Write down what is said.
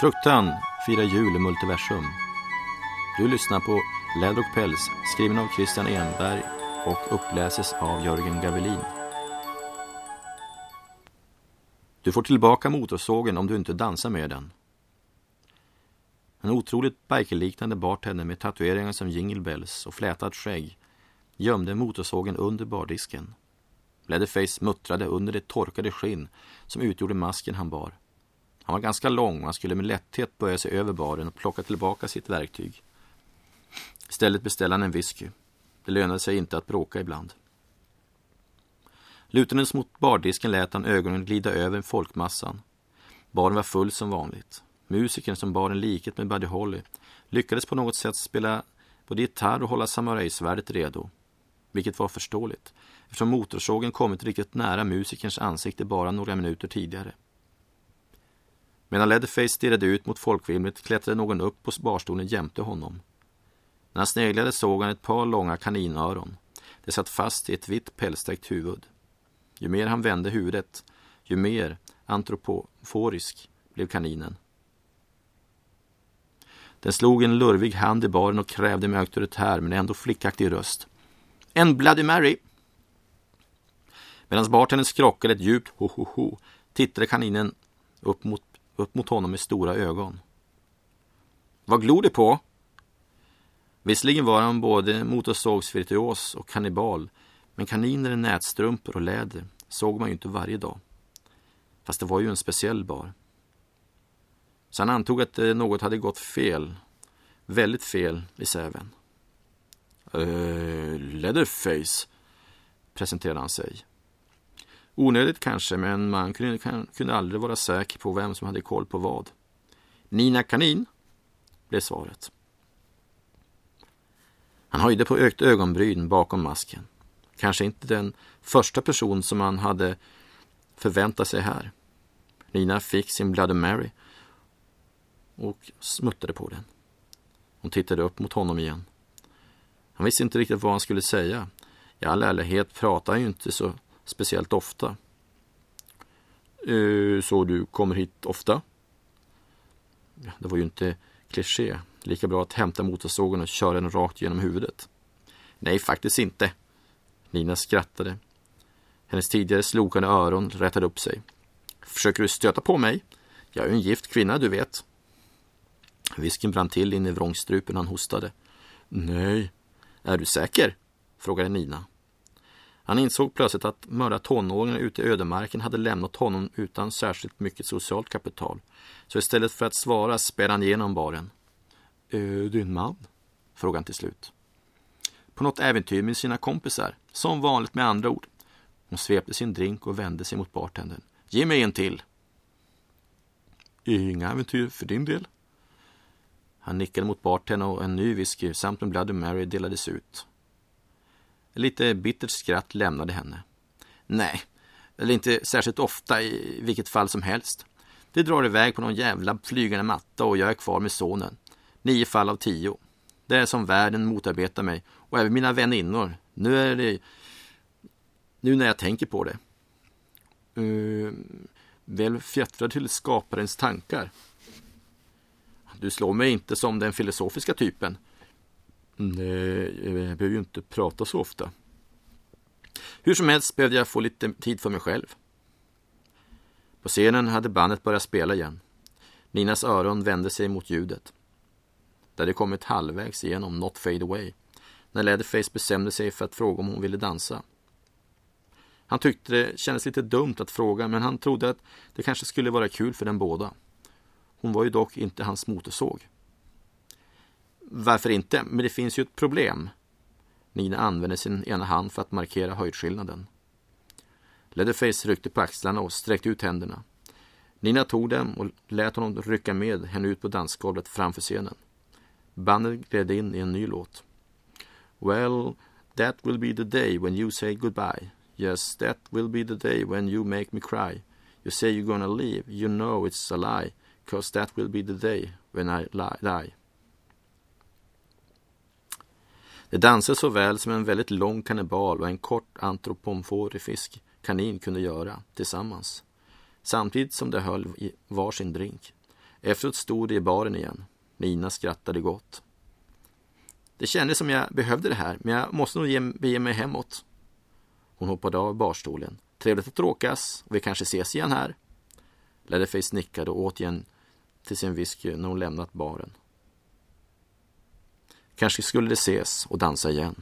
Fruktan firar jul i multiversum. Du lyssnar på Läder och päls skriven av Christian Enberg och uppläses av Jörgen Gavelin. Du får tillbaka motorsågen om du inte dansar med den. En otroligt bikerliknande bartender med tatueringar som jingle bells och flätat skägg gömde motorsågen under bardisken. Leatherface muttrade under det torkade skinn som utgjorde masken han bar. Han var ganska lång och han skulle med lätthet böja sig över baren och plocka tillbaka sitt verktyg. Istället beställde han en whisky. Det lönade sig inte att bråka ibland. Lutandes mot bardisken lät han ögonen glida över folkmassan. Baren var full som vanligt. Musikern som bar en likhet med Buddy Holly lyckades på något sätt spela både gitarr och hålla samurajsvärdet redo. Vilket var förståeligt eftersom motorsågen kommit riktigt nära musikerns ansikte bara några minuter tidigare. Medan Leatherface stirrade ut mot folkvimlet klättrade någon upp på barstolen jämte honom. När han sneglade såg han ett par långa kaninöron. Det satt fast i ett vitt pälstäckt huvud. Ju mer han vände huvudet, ju mer antropoforisk blev kaninen. Den slog en lurvig hand i baren och krävde med auktoritär men ändå flickaktig röst. En Bloody Mary! Medan bartendern skrockade ett djupt ho-ho-ho tittade kaninen upp mot, upp mot honom med stora ögon. Vad glor du på? Visserligen var han både motorsågsvirtuos och kannibal, men kaniner i nätstrumpor och läder såg man ju inte varje dag. Fast det var ju en speciell bar. Så han antog att eh, något hade gått fel, väldigt fel i säven. Uh, Leatherface, presenterade han sig. Onödigt kanske, men man kunde, kunde aldrig vara säker på vem som hade koll på vad. Nina Kanin, blev svaret. Han höjde på ökt ögonbryn bakom masken. Kanske inte den första person som han hade förväntat sig här. Nina fick sin Bloody Mary och smuttade på den. Hon tittade upp mot honom igen. Han visste inte riktigt vad han skulle säga. I all ärlighet pratar han ju inte så speciellt ofta. Eh, så du kommer hit ofta? Det var ju inte kliché. Lika bra att hämta motorsågen och köra den rakt genom huvudet. Nej, faktiskt inte. Nina skrattade. Hennes tidigare slokande öron rätade upp sig. Försöker du stöta på mig? Jag är ju en gift kvinna, du vet. Visken brann till in i vrångstrupen han hostade. Nej. Är du säker? frågade Nina. Han insåg plötsligt att mörda tonåringar ute i ödemarken hade lämnat honom utan särskilt mycket socialt kapital. Så istället för att svara spär han igenom baren. Är du en man? frågade han till slut. På något äventyr med sina kompisar. Som vanligt med andra ord. Hon svepte sin drink och vände sig mot bartendern. Ge mig en till. Inga äventyr för din del? Han nickade mot bartendern och en ny whisky samt en Bloody Mary delades ut. Lite bittert skratt lämnade henne. Nej, eller inte särskilt ofta i vilket fall som helst. Det drar iväg på någon jävla flygande matta och jag är kvar med sonen. Nio fall av tio. Det är som världen motarbetar mig och även mina väninnor. Nu är det... Nu när jag tänker på det. Uh, väl fjättrad till skaparens tankar. Du slår mig inte som den filosofiska typen. Mm, eh, jag behöver ju inte prata så ofta. Hur som helst behövde jag få lite tid för mig själv. På scenen hade bandet börjat spela igen. Ninas öron vände sig mot ljudet. Det hade kommit halvvägs igenom Not Fade Away när Leatherface bestämde sig för att fråga om hon ville dansa. Han tyckte det kändes lite dumt att fråga men han trodde att det kanske skulle vara kul för dem båda. Hon var ju dock inte hans motorsåg. Varför inte? Men det finns ju ett problem. Nina använde sin ena hand för att markera höjdskillnaden. Leatherface ryckte på axlarna och sträckte ut händerna. Nina tog dem och lät honom rycka med henne ut på dansgolvet framför scenen. Bandet gled in i en ny låt. Well, that will be the day when you say goodbye. Yes, that will be the day when you make me cry. You say you're gonna leave, you know it's a lie. Cause that will be the day when I die. Det dansade så väl som en väldigt lång kannibal och en kort antropomforifisk kanin kunde göra tillsammans. Samtidigt som de höll i varsin drink. Efteråt stod de i baren igen. Nina skrattade gott. Det kändes som jag behövde det här, men jag måste nog bege mig hemåt. Hon hoppade av barstolen. Trevligt att råkas och vi kanske ses igen här. Leatherface nickade och åt igen till sin whisky när hon lämnat baren. Kanske skulle de ses och dansa igen.